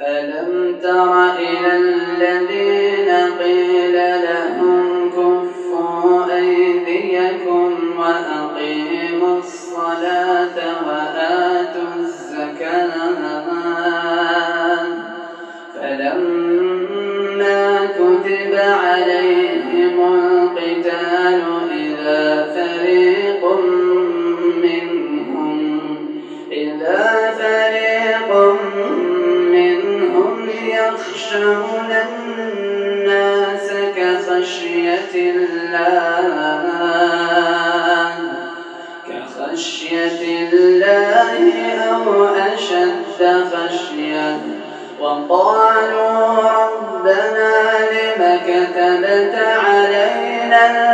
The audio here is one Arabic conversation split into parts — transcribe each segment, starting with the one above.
ألم تر إلى الذين قيل لهم كفوا أيديكم وأقيموا الصلاة وآتوا الزكاة فلما كتب عليهم القتال يخشون الناس كخشية الله كخشية الله أو أشد خشية. وقالوا ربنا لم كتبت علينا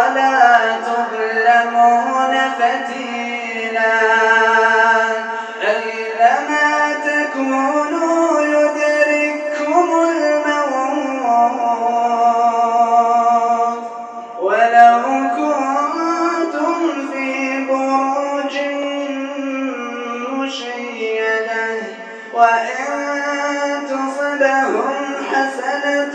ولا تظلمون فتيلا. أينما تكونوا يدرككم الموت ولو كنتم في بروج مشيدة وإن تصبهم حسنة